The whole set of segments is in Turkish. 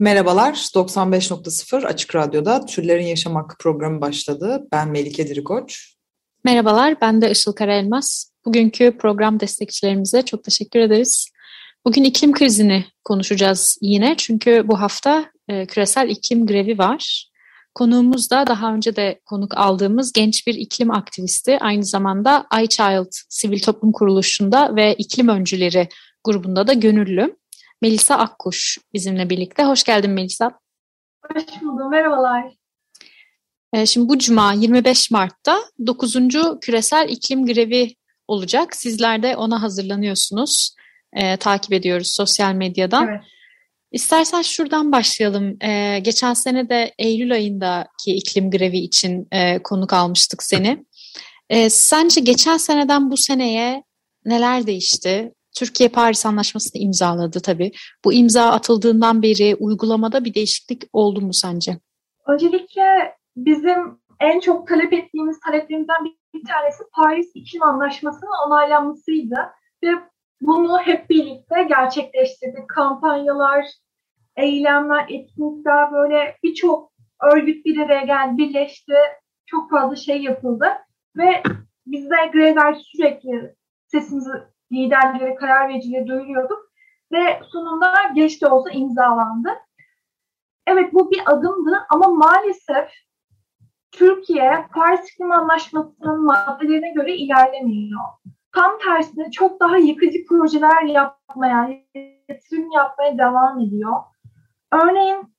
Merhabalar, 95.0 Açık Radyo'da Türlerin Yaşam Hakkı programı başladı. Ben Melike Dirikoç. Merhabalar, ben de Işıl Karaelmaz. Bugünkü program destekçilerimize çok teşekkür ederiz. Bugün iklim krizini konuşacağız yine çünkü bu hafta e, küresel iklim grevi var. Konuğumuz da daha önce de konuk aldığımız genç bir iklim aktivisti. Aynı zamanda iChild Sivil Toplum Kuruluşu'nda ve iklim öncüleri grubunda da gönüllü. Melisa Akkuş bizimle birlikte. Hoş geldin Melisa. Hoş buldum, merhabalar. E, Şimdi bu cuma 25 Mart'ta 9. küresel iklim grevi olacak. Sizler de ona hazırlanıyorsunuz. E, takip ediyoruz sosyal medyadan. Evet. İstersen şuradan başlayalım. E, geçen sene de Eylül ayındaki iklim grevi için e, konuk almıştık seni. E, sence geçen seneden bu seneye neler değişti? Türkiye Paris Anlaşması'nı imzaladı tabii. Bu imza atıldığından beri uygulamada bir değişiklik oldu mu sence? Öncelikle bizim en çok talep ettiğimiz taleplerimizden bir tanesi Paris İklim Anlaşması'nın onaylanmasıydı. Ve bunu hep birlikte gerçekleştirdik. Kampanyalar, eylemler, etkinlikler böyle birçok örgüt bir araya geldi, birleşti. Çok fazla şey yapıldı. Ve biz de grevler sürekli sesimizi liderlere, karar vericilere duyuruyorduk. Ve sonunda geç de olsa imzalandı. Evet bu bir adımdı ama maalesef Türkiye Paris İklim Anlaşması'nın maddelerine göre ilerlemiyor. Tam tersine çok daha yıkıcı projeler yapmaya, yatırım yapmaya devam ediyor. Örneğin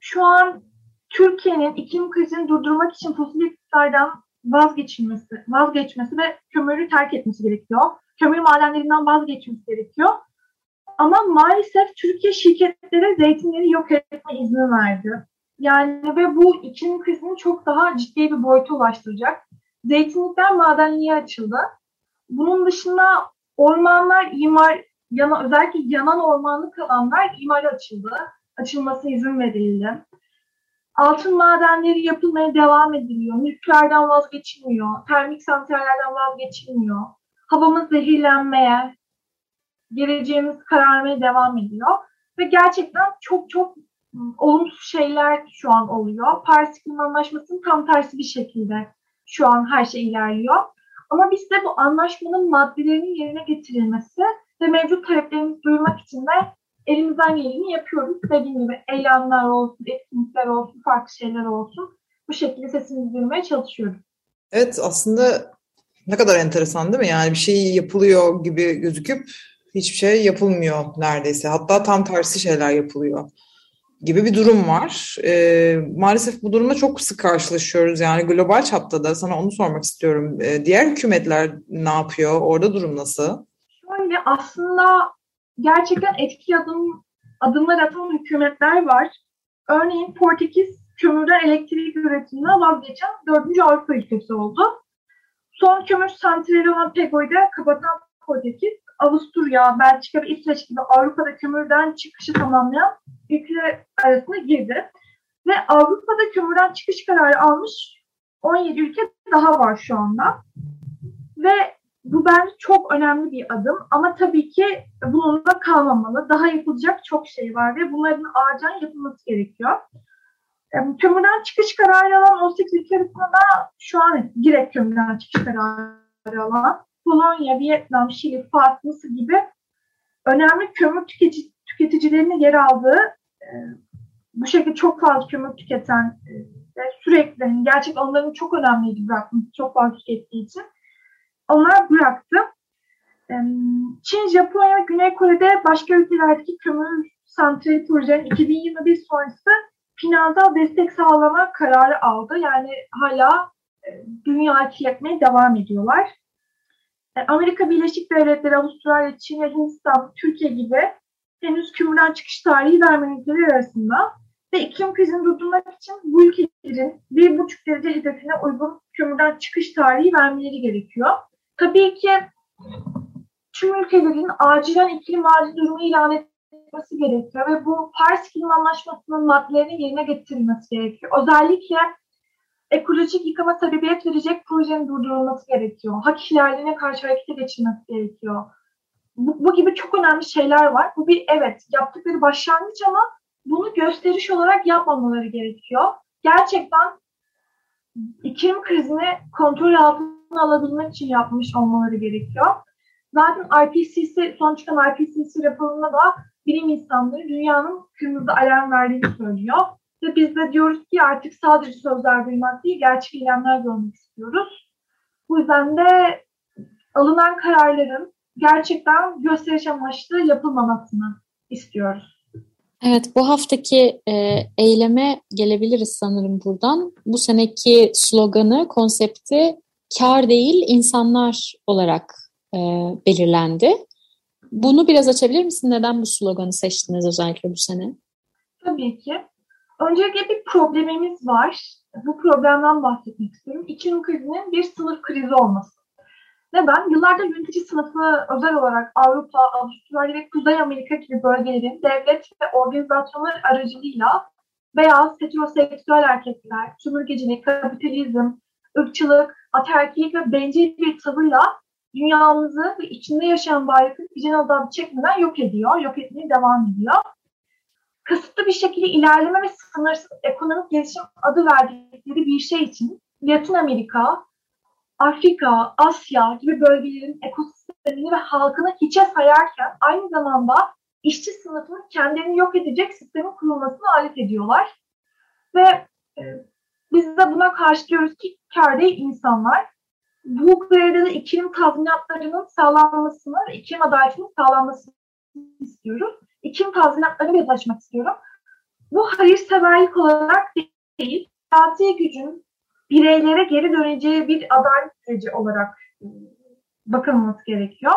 şu an Türkiye'nin iklim krizini durdurmak için fosil yakıtlardan vazgeçilmesi, vazgeçmesi ve kömürü terk etmesi gerekiyor. Kömür madenlerinden vazgeçmesi gerekiyor. Ama maalesef Türkiye şirketlere zeytinleri yok etme izni verdi. Yani ve bu iklim krizini çok daha ciddi bir boyuta ulaştıracak. Zeytinlikler madenliğe açıldı. Bunun dışında ormanlar imar, yana, özellikle yanan ormanlık alanlar imara açıldı. Açılması izin verildi. Altın madenleri yapılmaya devam ediliyor. Nükleerden vazgeçilmiyor. Termik santrallerden vazgeçilmiyor. Havamız zehirlenmeye, geleceğimiz kararmaya devam ediyor. Ve gerçekten çok çok olumsuz şeyler şu an oluyor. Paris İklim Anlaşması'nın tam tersi bir şekilde şu an her şey ilerliyor. Ama biz de bu anlaşmanın maddelerinin yerine getirilmesi ve mevcut taleplerimizi duyurmak için de elimizden geleni yapıyoruz. Dediğim gibi eylemler olsun, etkinlikler olsun, farklı şeyler olsun. Bu şekilde sesimizi duyurmaya çalışıyoruz. Evet aslında ne kadar enteresan değil mi? Yani bir şey yapılıyor gibi gözüküp hiçbir şey yapılmıyor neredeyse. Hatta tam tersi şeyler yapılıyor gibi bir durum var. Ee, maalesef bu durumla çok sık karşılaşıyoruz. Yani global çapta da sana onu sormak istiyorum. Ee, diğer hükümetler ne yapıyor? Orada durum nasıl? Şöyle aslında gerçekten etkili adım, adımlar atan hükümetler var. Örneğin Portekiz kömürden elektrik üretiminden vazgeçen dördüncü Avrupa ülkesi oldu. Son kömür santrali olan Pego'yu kapatan Portekiz, Avusturya, Belçika ve İsveç gibi Avrupa'da kömürden çıkışı tamamlayan ülkeler arasına girdi. Ve Avrupa'da kömürden çıkış kararı almış 17 ülke daha var şu anda. Ve bu bence çok önemli bir adım ama tabii ki bununla kalmamalı. Daha yapılacak çok şey var ve bunların acilen yapılması gerekiyor. E, Kömürden çıkış kararı alan 18 ülke arasında da şu an direkt kömürden çıkış kararı alan Polonya, Vietnam, Şili, Fatih, Mısır gibi önemli kömür tüketici, tüketicilerinin yer aldığı e, bu şekilde çok fazla kömür tüketen e, ve sürekli yani gerçekten onların çok önemliydi bırakması çok fazla tükettiği için onlar bıraktı. E, Çin, Japonya Güney Kore'de başka ülkelerdeki kömür santrali projelerin 2021 sonrası finansal destek sağlama kararı aldı. Yani hala e, dünya kirletmeye devam ediyorlar. E, Amerika Birleşik Devletleri, Avustralya, Çin Hindistan, Türkiye gibi henüz kömürden çıkış tarihi vermeyen ülkeler arasında. Ve iklim krizini durdurmak için bu ülkelerin 1,5 derece hedefine uygun kömürden çıkış tarihi vermeleri gerekiyor. Tabii ki tüm ülkelerin acilen iklim acil durumu ilan etmesi gerekiyor ve bu Paris İklim Anlaşması'nın maddelerinin yerine getirilmesi gerekiyor. Özellikle ekolojik yıkama sebebiyet verecek projenin durdurulması gerekiyor. Hak ihlallerine karşı harekete geçilmesi gerekiyor. Bu, bu gibi çok önemli şeyler var. Bu bir evet yaptıkları başlangıç ama bunu gösteriş olarak yapmamaları gerekiyor. Gerçekten iklim krizini kontrol altına alabilmek için yapmış olmaları gerekiyor. Zaten IPCC, son çıkan IPCC raporunda da bilim insanları dünyanın kırmızı alarm verdiğini söylüyor. Ve biz de diyoruz ki artık sadece sözler duymak değil, gerçek eylemler görmek istiyoruz. Bu yüzden de alınan kararların gerçekten gösteriş amaçlı yapılmamasını istiyoruz. Evet, bu haftaki e, eyleme gelebiliriz sanırım buradan. Bu seneki sloganı, konsepti kar değil insanlar olarak e, belirlendi. Bunu biraz açabilir misin? Neden bu sloganı seçtiniz özellikle bu sene? Tabii ki. Öncelikle bir problemimiz var. Bu problemden bahsetmek istiyorum. İklim krizinin bir sınıf krizi olması. Neden? Yıllardır yönetici sınıfı özel olarak Avrupa, Avustralya ve Kuzey Amerika gibi bölgelerin devlet ve organizasyonlar aracılığıyla beyaz, heteroseksüel erkekler, sömürgecilik, kapitalizm, ırkçılık, ataerkilik ve bencil bir tavırla dünyamızı ve içinde yaşayan varlıkları vicdan azabı çekmeden yok ediyor, yok etmeye devam ediyor. Kasıtlı bir şekilde ilerleme ve sınırsız ekonomik gelişim adı verdikleri bir şey için Latin Amerika, Afrika, Asya gibi bölgelerin ekosistemini ve halkını hiçe sayarken aynı zamanda işçi sınıfının kendini yok edecek sistemin kurulmasını alet ediyorlar. Ve e, biz de buna karşı diyoruz ki kar değil insanlar. Bu grevde de iklim tazminatlarının sağlanmasını iklim adaletinin sağlanmasını istiyoruz. İklim tazminatlarını yazışmak istiyorum. Bu hayırseverlik olarak değil, siyasi gücün bireylere geri döneceği bir adalet süreci olarak ıı, bakılması gerekiyor.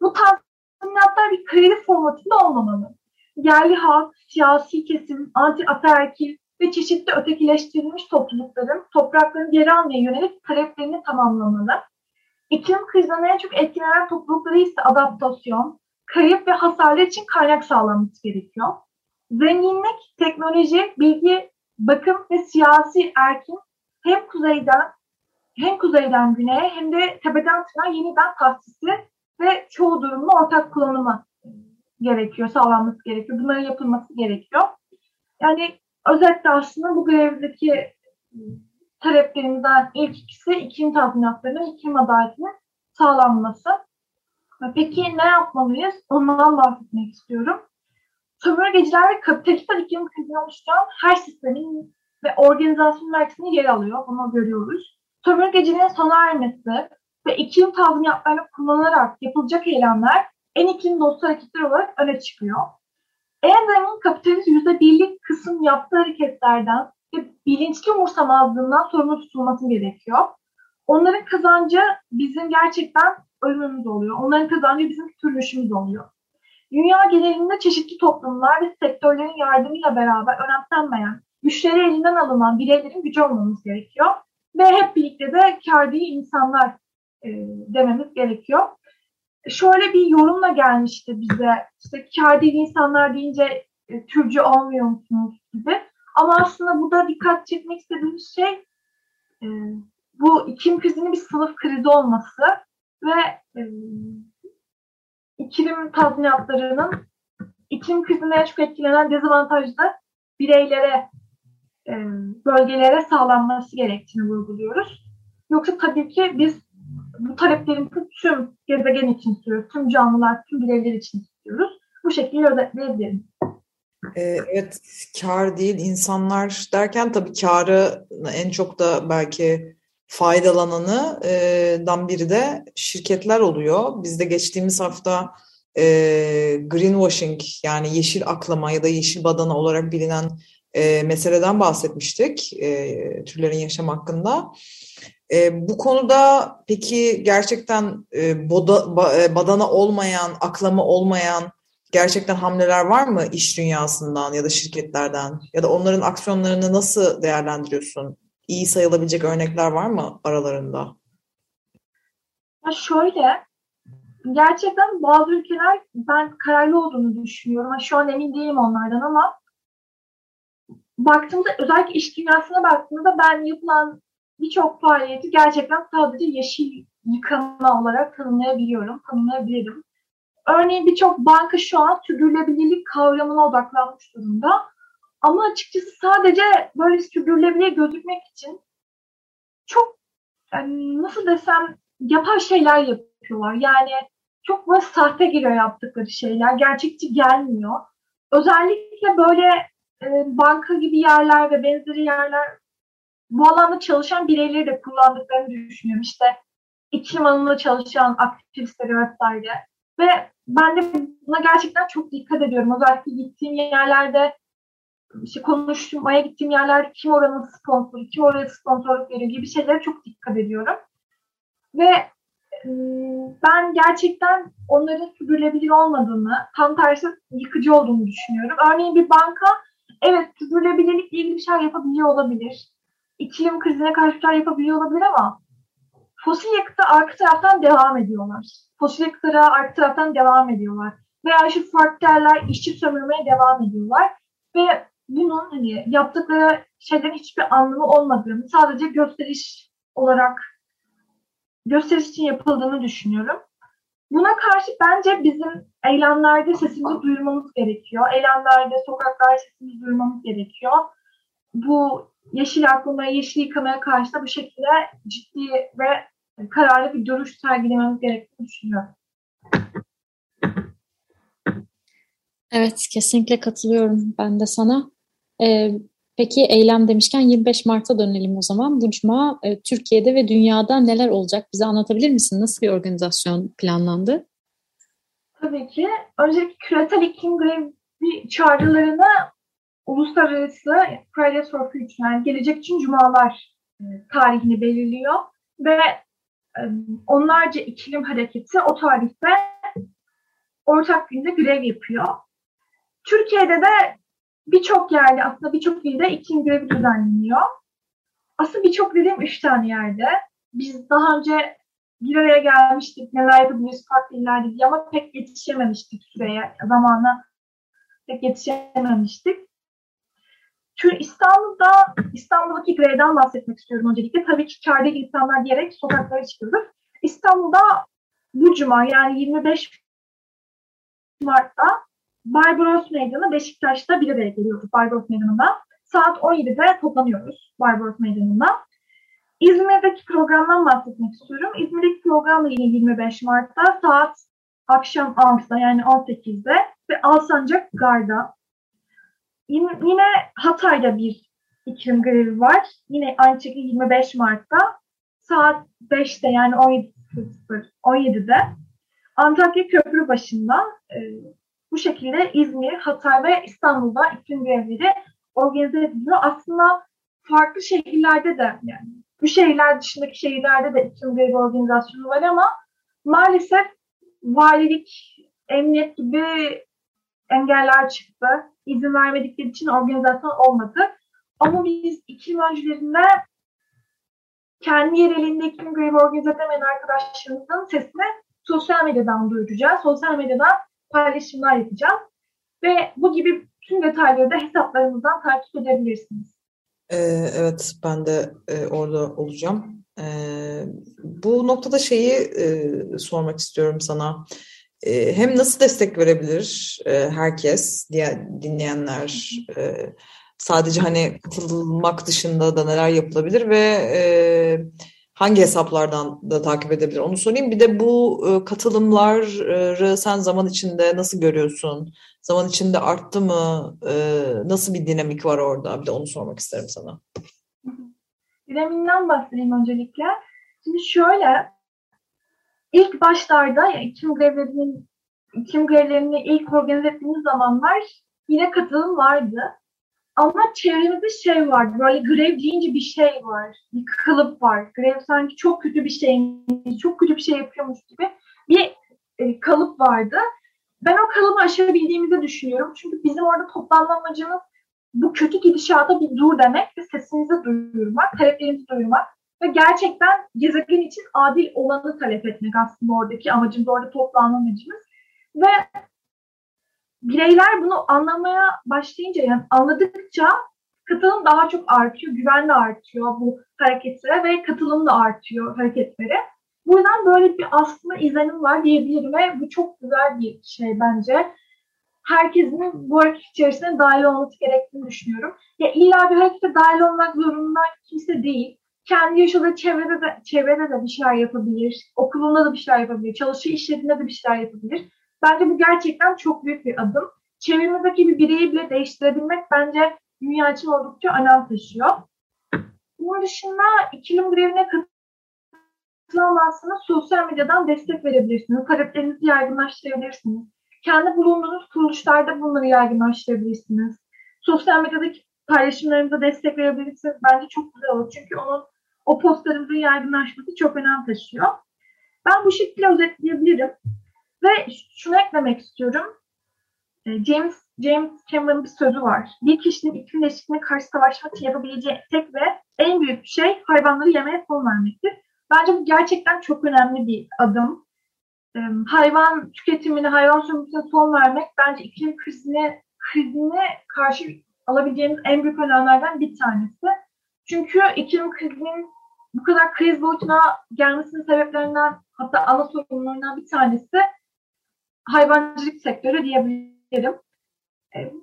Bu tazminatlar bir kredi formatında olmamalı. Yerli halk, siyasi kesim, anti ataerkil ve çeşitli ötekileştirilmiş toplulukların topraklarını geri almaya yönelik taleplerini tamamlamalı. İklim krizinden en çok etkilenen toplulukları ise adaptasyon, kayıp ve hasarlar için kaynak sağlanması gerekiyor. Zenginlik, teknoloji, bilgi, bakım ve siyasi erkin hem kuzeyden hem kuzeyden güneye hem de tepeden tırnağa yeniden tahsisi ve çoğu durumda ortak kullanımı gerekiyor, sağlanması gerekiyor. Bunların yapılması gerekiyor. Yani özetle aslında bu grevdeki taleplerimizden ilk ikisi iklim tazminatlarının, iklim adaletinin sağlanması. Peki ne yapmalıyız? Ondan bahsetmek istiyorum. Sömürgeciler ve kapitalistler iklim krizini oluşturan her sistemin ve organizasyon merkezinde yer alıyor. Bunu görüyoruz. Sömürgeciliğin sona ermesi ve iklim tazminatlarını kullanarak yapılacak eylemler en iklim dostu hareketler olarak öne çıkıyor. En zengin kapitalist %1'lik yaptığı hareketlerden ve bilinçli umursamazlığından sorumlu tutulması gerekiyor. Onların kazancı bizim gerçekten ölümümüz oluyor. Onların kazancı bizim türlüşümüz oluyor. Dünya genelinde çeşitli toplumlar ve sektörlerin yardımıyla beraber önemsenmeyen, güçleri elinden alınan bireylerin gücü olmamız gerekiyor. Ve hep birlikte de kar değil insanlar e, dememiz gerekiyor. Şöyle bir yorumla gelmişti bize, işte kar değil insanlar deyince e, türcü olmuyor musunuz gibi. Ama aslında burada dikkat çekmek istediğimiz şey e, bu iklim krizinin bir sınıf krizi olması ve e, iklim tazminatlarının iklim krizinden çok etkilenen dezavantajlı bireylere, e, bölgelere sağlanması gerektiğini vurguluyoruz. Yoksa tabii ki biz bu taleplerimizi tüm gezegen için istiyoruz, tüm canlılar, tüm bireyler için istiyoruz. Bu şekilde özetleyebilirim. Evet, kar değil insanlar derken tabii karı en çok da belki faydalananıdan biri de şirketler oluyor. Biz de geçtiğimiz hafta greenwashing yani yeşil aklama ya da yeşil badana olarak bilinen meseleden bahsetmiştik türlerin yaşam hakkında. Bu konuda peki gerçekten badana olmayan, aklama olmayan gerçekten hamleler var mı iş dünyasından ya da şirketlerden ya da onların aksiyonlarını nasıl değerlendiriyorsun? İyi sayılabilecek örnekler var mı aralarında? Ya şöyle, gerçekten bazı ülkeler ben kararlı olduğunu düşünüyorum. Şu an emin değilim onlardan ama baktığımda özellikle iş dünyasına baktığımda ben yapılan birçok faaliyeti gerçekten sadece yeşil yıkama olarak tanımlayabiliyorum, tanımlayabilirim. Örneğin birçok banka şu an sürdürülebilirlik kavramına odaklanmış durumda. Ama açıkçası sadece böyle sürdürülebilir gözükmek için çok yani nasıl desem yapar şeyler yapıyorlar. Yani çok böyle sahte giriyor yaptıkları şeyler. Gerçekçi gelmiyor. Özellikle böyle e, banka gibi yerler ve benzeri yerler bu alanda çalışan bireyleri de kullandıklarını düşünüyorum. İşte iklim alanında çalışan aktivistleri vesaire. Ve ben de buna gerçekten çok dikkat ediyorum. Özellikle gittiğim yerlerde işte konuşmaya gittiğim yerlerde kim oranın sponsoru, kim oraya sponsorluk veriyor gibi şeylere çok dikkat ediyorum. Ve ben gerçekten onların sürdürülebilir olmadığını, tam tersi yıkıcı olduğunu düşünüyorum. Örneğin bir banka evet sürdürülebilirlikle ilgili bir şeyler yapabiliyor olabilir. İklim krizine karşı bir şeyler yapabiliyor olabilir ama fosil yakıta arka taraftan devam ediyorlar. Fosil yakıtlara arka taraftan devam ediyorlar. Veya şu farklı yerler işçi sömürmeye devam ediyorlar. Ve bunun hani yaptıkları şeylerin hiçbir anlamı olmadığını, sadece gösteriş olarak gösteriş için yapıldığını düşünüyorum. Buna karşı bence bizim eylemlerde sesimizi duyurmamız gerekiyor. Eylemlerde, sokaklarda sesimizi duyurmamız gerekiyor. Bu yeşil aklıma, yeşil yıkamaya karşı da bu şekilde ciddi ve kararlı bir duruş sergilememiz gerektiğini düşünüyorum. Evet, kesinlikle katılıyorum ben de sana. Ee, peki eylem demişken 25 Mart'a dönelim o zaman. Bu cuma e, Türkiye'de ve dünyada neler olacak? Bize anlatabilir misin? Nasıl bir organizasyon planlandı? Tabii ki. Öncelikle küresel iklim grevi çağrılarını uluslararası Fridays for Future yani gelecek için cumalar e, tarihini belirliyor ve onlarca iklim hareketi o tarihte ortak günde grev yapıyor. Türkiye'de de birçok yerde aslında birçok ilde iklim grevi düzenleniyor. Aslında birçok dediğim üç tane yerde. Biz daha önce bir araya gelmiştik, neler yapabiliriz farklı illerde diye ama pek yetişememiştik süreye, zamanla pek yetişememiştik. İstanbul'da, İstanbul'daki grevden bahsetmek istiyorum öncelikle. Tabii ki kârda insanlar diyerek sokaklara çıkıyoruz. İstanbul'da bu cuma yani 25 Mart'ta Barbaros Meydanı Beşiktaş'ta bir araya geliyoruz Barbaros Meydanı'nda. Saat 17'de toplanıyoruz Barbaros Meydanı'nda. İzmir'deki programdan bahsetmek istiyorum. İzmir'deki program da yine 25 Mart'ta saat akşam 6'da yani 18'de ve Alsancak Gar'da. Yine, Hatay'da bir iklim grevi var. Yine aynı şekilde 25 Mart'ta saat 5'te yani 17, 17'de Antakya Köprü başında e, bu şekilde İzmir, Hatay ve İstanbul'da iklim grevleri organize ediliyor. Aslında farklı şehirlerde de yani bu şehirler dışındaki şehirlerde de iklim grevi organizasyonu var ama maalesef valilik, emniyet gibi engeller çıktı. İzin vermedikleri için organizasyon olmadı. Ama biz iklim öncülerinde kendi yerelinde iklim grevi organize edemeyen arkadaşlarımızın sesini sosyal medyadan duyuracağız. Sosyal medyadan paylaşımlar yapacağız. Ve bu gibi tüm detayları da hesaplarımızdan takip edebilirsiniz. Ee, evet, ben de e, orada olacağım. E, bu noktada şeyi e, sormak istiyorum sana. E, hem nasıl destek verebilir e, herkes, diğer dinleyenler, e, sadece hani katılmak dışında da neler yapılabilir ve e, hangi hesaplardan da takip edebilir onu sorayım. Bir de bu katılımları sen zaman içinde nasıl görüyorsun? Zaman içinde arttı mı? Nasıl bir dinamik var orada? Bir de onu sormak isterim sana. Dinamiğinden bahsedeyim öncelikle. Şimdi şöyle, ilk başlarda yani iklim grevlerinin iklim grevlerini ilk organize ettiğimiz zamanlar yine katılım vardı. Ama çevremizde şey var, böyle grev deyince bir şey var, bir kalıp var. Grev sanki çok kötü bir şey, çok kötü bir şey yapıyormuş gibi bir e, kalıp vardı. ben o kalıbı aşabildiğimizi düşünüyorum. Çünkü bizim orada toplanma amacımız bu kötü gidişata bir dur demek ve sesimizi duyurmak, taleplerimizi duyurmak ve gerçekten gezegen için adil olanı talep etmek aslında oradaki amacımız, orada toplanma amacımız. Ve bireyler bunu anlamaya başlayınca, yani anladıkça katılım daha çok artıyor, güven de artıyor bu hareketlere ve katılım da artıyor hareketlere. Bu yüzden böyle bir aslında izlenim var diyebilirim ve bu çok güzel bir şey bence. Herkesin bu hareket içerisinde dahil olması gerektiğini düşünüyorum. Ya illa bir harekete dahil olmak zorunda kimse değil. Kendi yaşadığı çevrede de, çevrede de bir şeyler yapabilir. Okulunda da bir şeyler yapabilir. Çalıştığı işlerinde de bir şeyler yapabilir. Bence bu gerçekten çok büyük bir adım. Çevremizdeki bir bireyi bile değiştirebilmek bence dünya için oldukça önem taşıyor. Bunun dışında iklim grevine katılamazsınız. Sosyal medyadan destek verebilirsiniz. Taleplerinizi yaygınlaştırabilirsiniz. Kendi bulunduğunuz kuruluşlarda bunları yaygınlaştırabilirsiniz. Sosyal medyadaki paylaşımlarınıza destek verebilirsiniz. Bence çok güzel olur. Çünkü onun o postlarımızın yaygınlaşması çok önem taşıyor. Ben bu şekilde özetleyebilirim. Ve şunu eklemek istiyorum. James James Cameron'ın bir sözü var. Bir kişinin iklim değişikliğine karşı savaşmak için yapabileceği tek ve en büyük şey hayvanları yemeye son vermektir. Bence bu gerçekten çok önemli bir adım. Hayvan tüketimine, hayvan sömürüsüne son vermek bence iklim krizine, krizine karşı alabileceğimiz en büyük önlemlerden bir tanesi. Çünkü iklim krizinin bu kadar kriz boyutuna gelmesinin sebeplerinden hatta ana sorunlarından bir tanesi hayvancılık sektörü diyebilirim.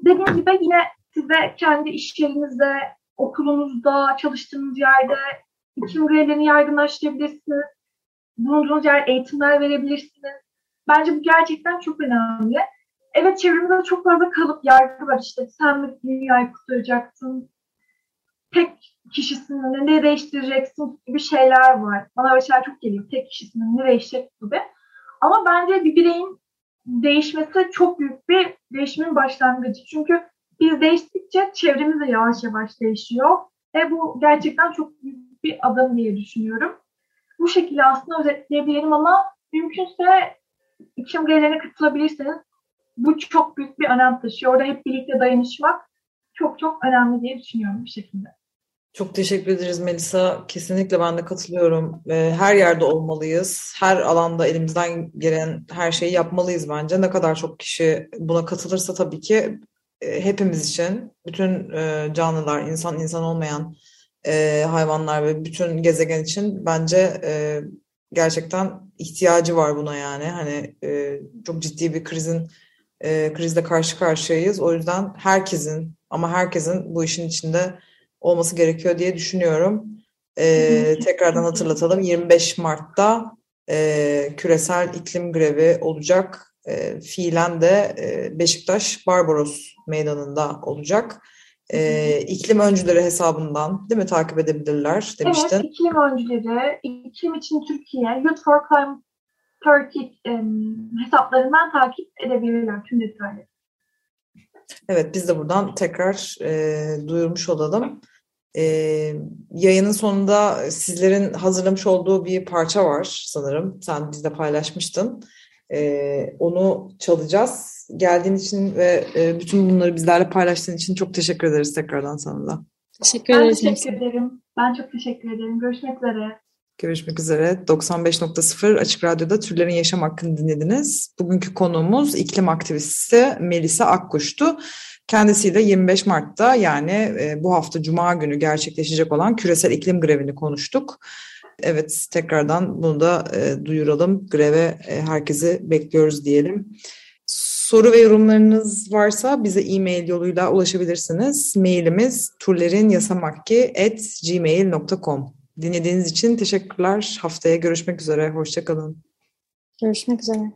Dediğim gibi yine size kendi iş yerinizde, okulunuzda, çalıştığınız yerde iklim grevlerini yaygınlaştırabilirsiniz. Bulunduğunuz yer eğitimler verebilirsiniz. Bence bu gerçekten çok önemli. Evet çevremizde çok fazla kalıp yargı var işte. Sen mi dünyayı kurtaracaksın? Tek kişisini ne değiştireceksin gibi şeyler var. Bana böyle şeyler çok geliyor. Tek kişisini ne değişecek gibi. Ama bence bir bireyin değişmesi çok büyük bir değişimin başlangıcı. Çünkü biz değiştikçe çevremiz de yavaş yavaş değişiyor. Ve bu gerçekten çok büyük bir adım diye düşünüyorum. Bu şekilde aslında özetleyebilirim ama mümkünse iklim grevlerine katılabilirseniz bu çok büyük bir önem taşıyor. Orada hep birlikte dayanışmak çok çok önemli diye düşünüyorum bir şekilde. Çok teşekkür ederiz Melisa. Kesinlikle ben de katılıyorum. Her yerde olmalıyız. Her alanda elimizden gelen her şeyi yapmalıyız bence. Ne kadar çok kişi buna katılırsa tabii ki e, hepimiz için, bütün e, canlılar, insan insan olmayan e, hayvanlar ve bütün gezegen için bence gerçekten ihtiyacı var buna yani. Hani çok ciddi bir krizin krizle karşı karşıyayız. O yüzden herkesin ama herkesin bu işin içinde olması gerekiyor diye düşünüyorum. Ee, tekrardan hatırlatalım 25 Mart'ta e, küresel iklim grevi olacak. E, fiilen de e, Beşiktaş Barbaros Meydanı'nda olacak. E, iklim öncüleri hesabından değil mi takip edebilirler demiştin. Evet iklim öncüleri, iklim için Türkiye, Youth for Climate Turkey e, hesaplarından takip edebilirler tüm detayları. Evet biz de buradan tekrar e, duyurmuş olalım. E, yayının sonunda sizlerin hazırlamış olduğu bir parça var sanırım. Sen bizde paylaşmıştın. E, onu çalacağız. Geldiğin için ve e, bütün bunları bizlerle paylaştığın için çok teşekkür ederiz tekrardan sana da. Teşekkür ederiz. Ben teşekkür ederim. Ben çok teşekkür ederim. Görüşmek üzere. Görüşmek üzere. 95.0 Açık Radyo'da Türlerin Yaşam Hakkını dinlediniz. Bugünkü konuğumuz iklim aktivisti Melisa Akkuş'tu. Kendisiyle 25 Mart'ta yani e, bu hafta Cuma günü gerçekleşecek olan küresel iklim grevini konuştuk. Evet tekrardan bunu da e, duyuralım. Greve e, herkesi bekliyoruz diyelim. Soru ve yorumlarınız varsa bize e-mail yoluyla ulaşabilirsiniz. Mailimiz turlerinyasamakki.gmail.com Dinlediğiniz için teşekkürler. Haftaya görüşmek üzere. Hoşçakalın. Görüşmek üzere.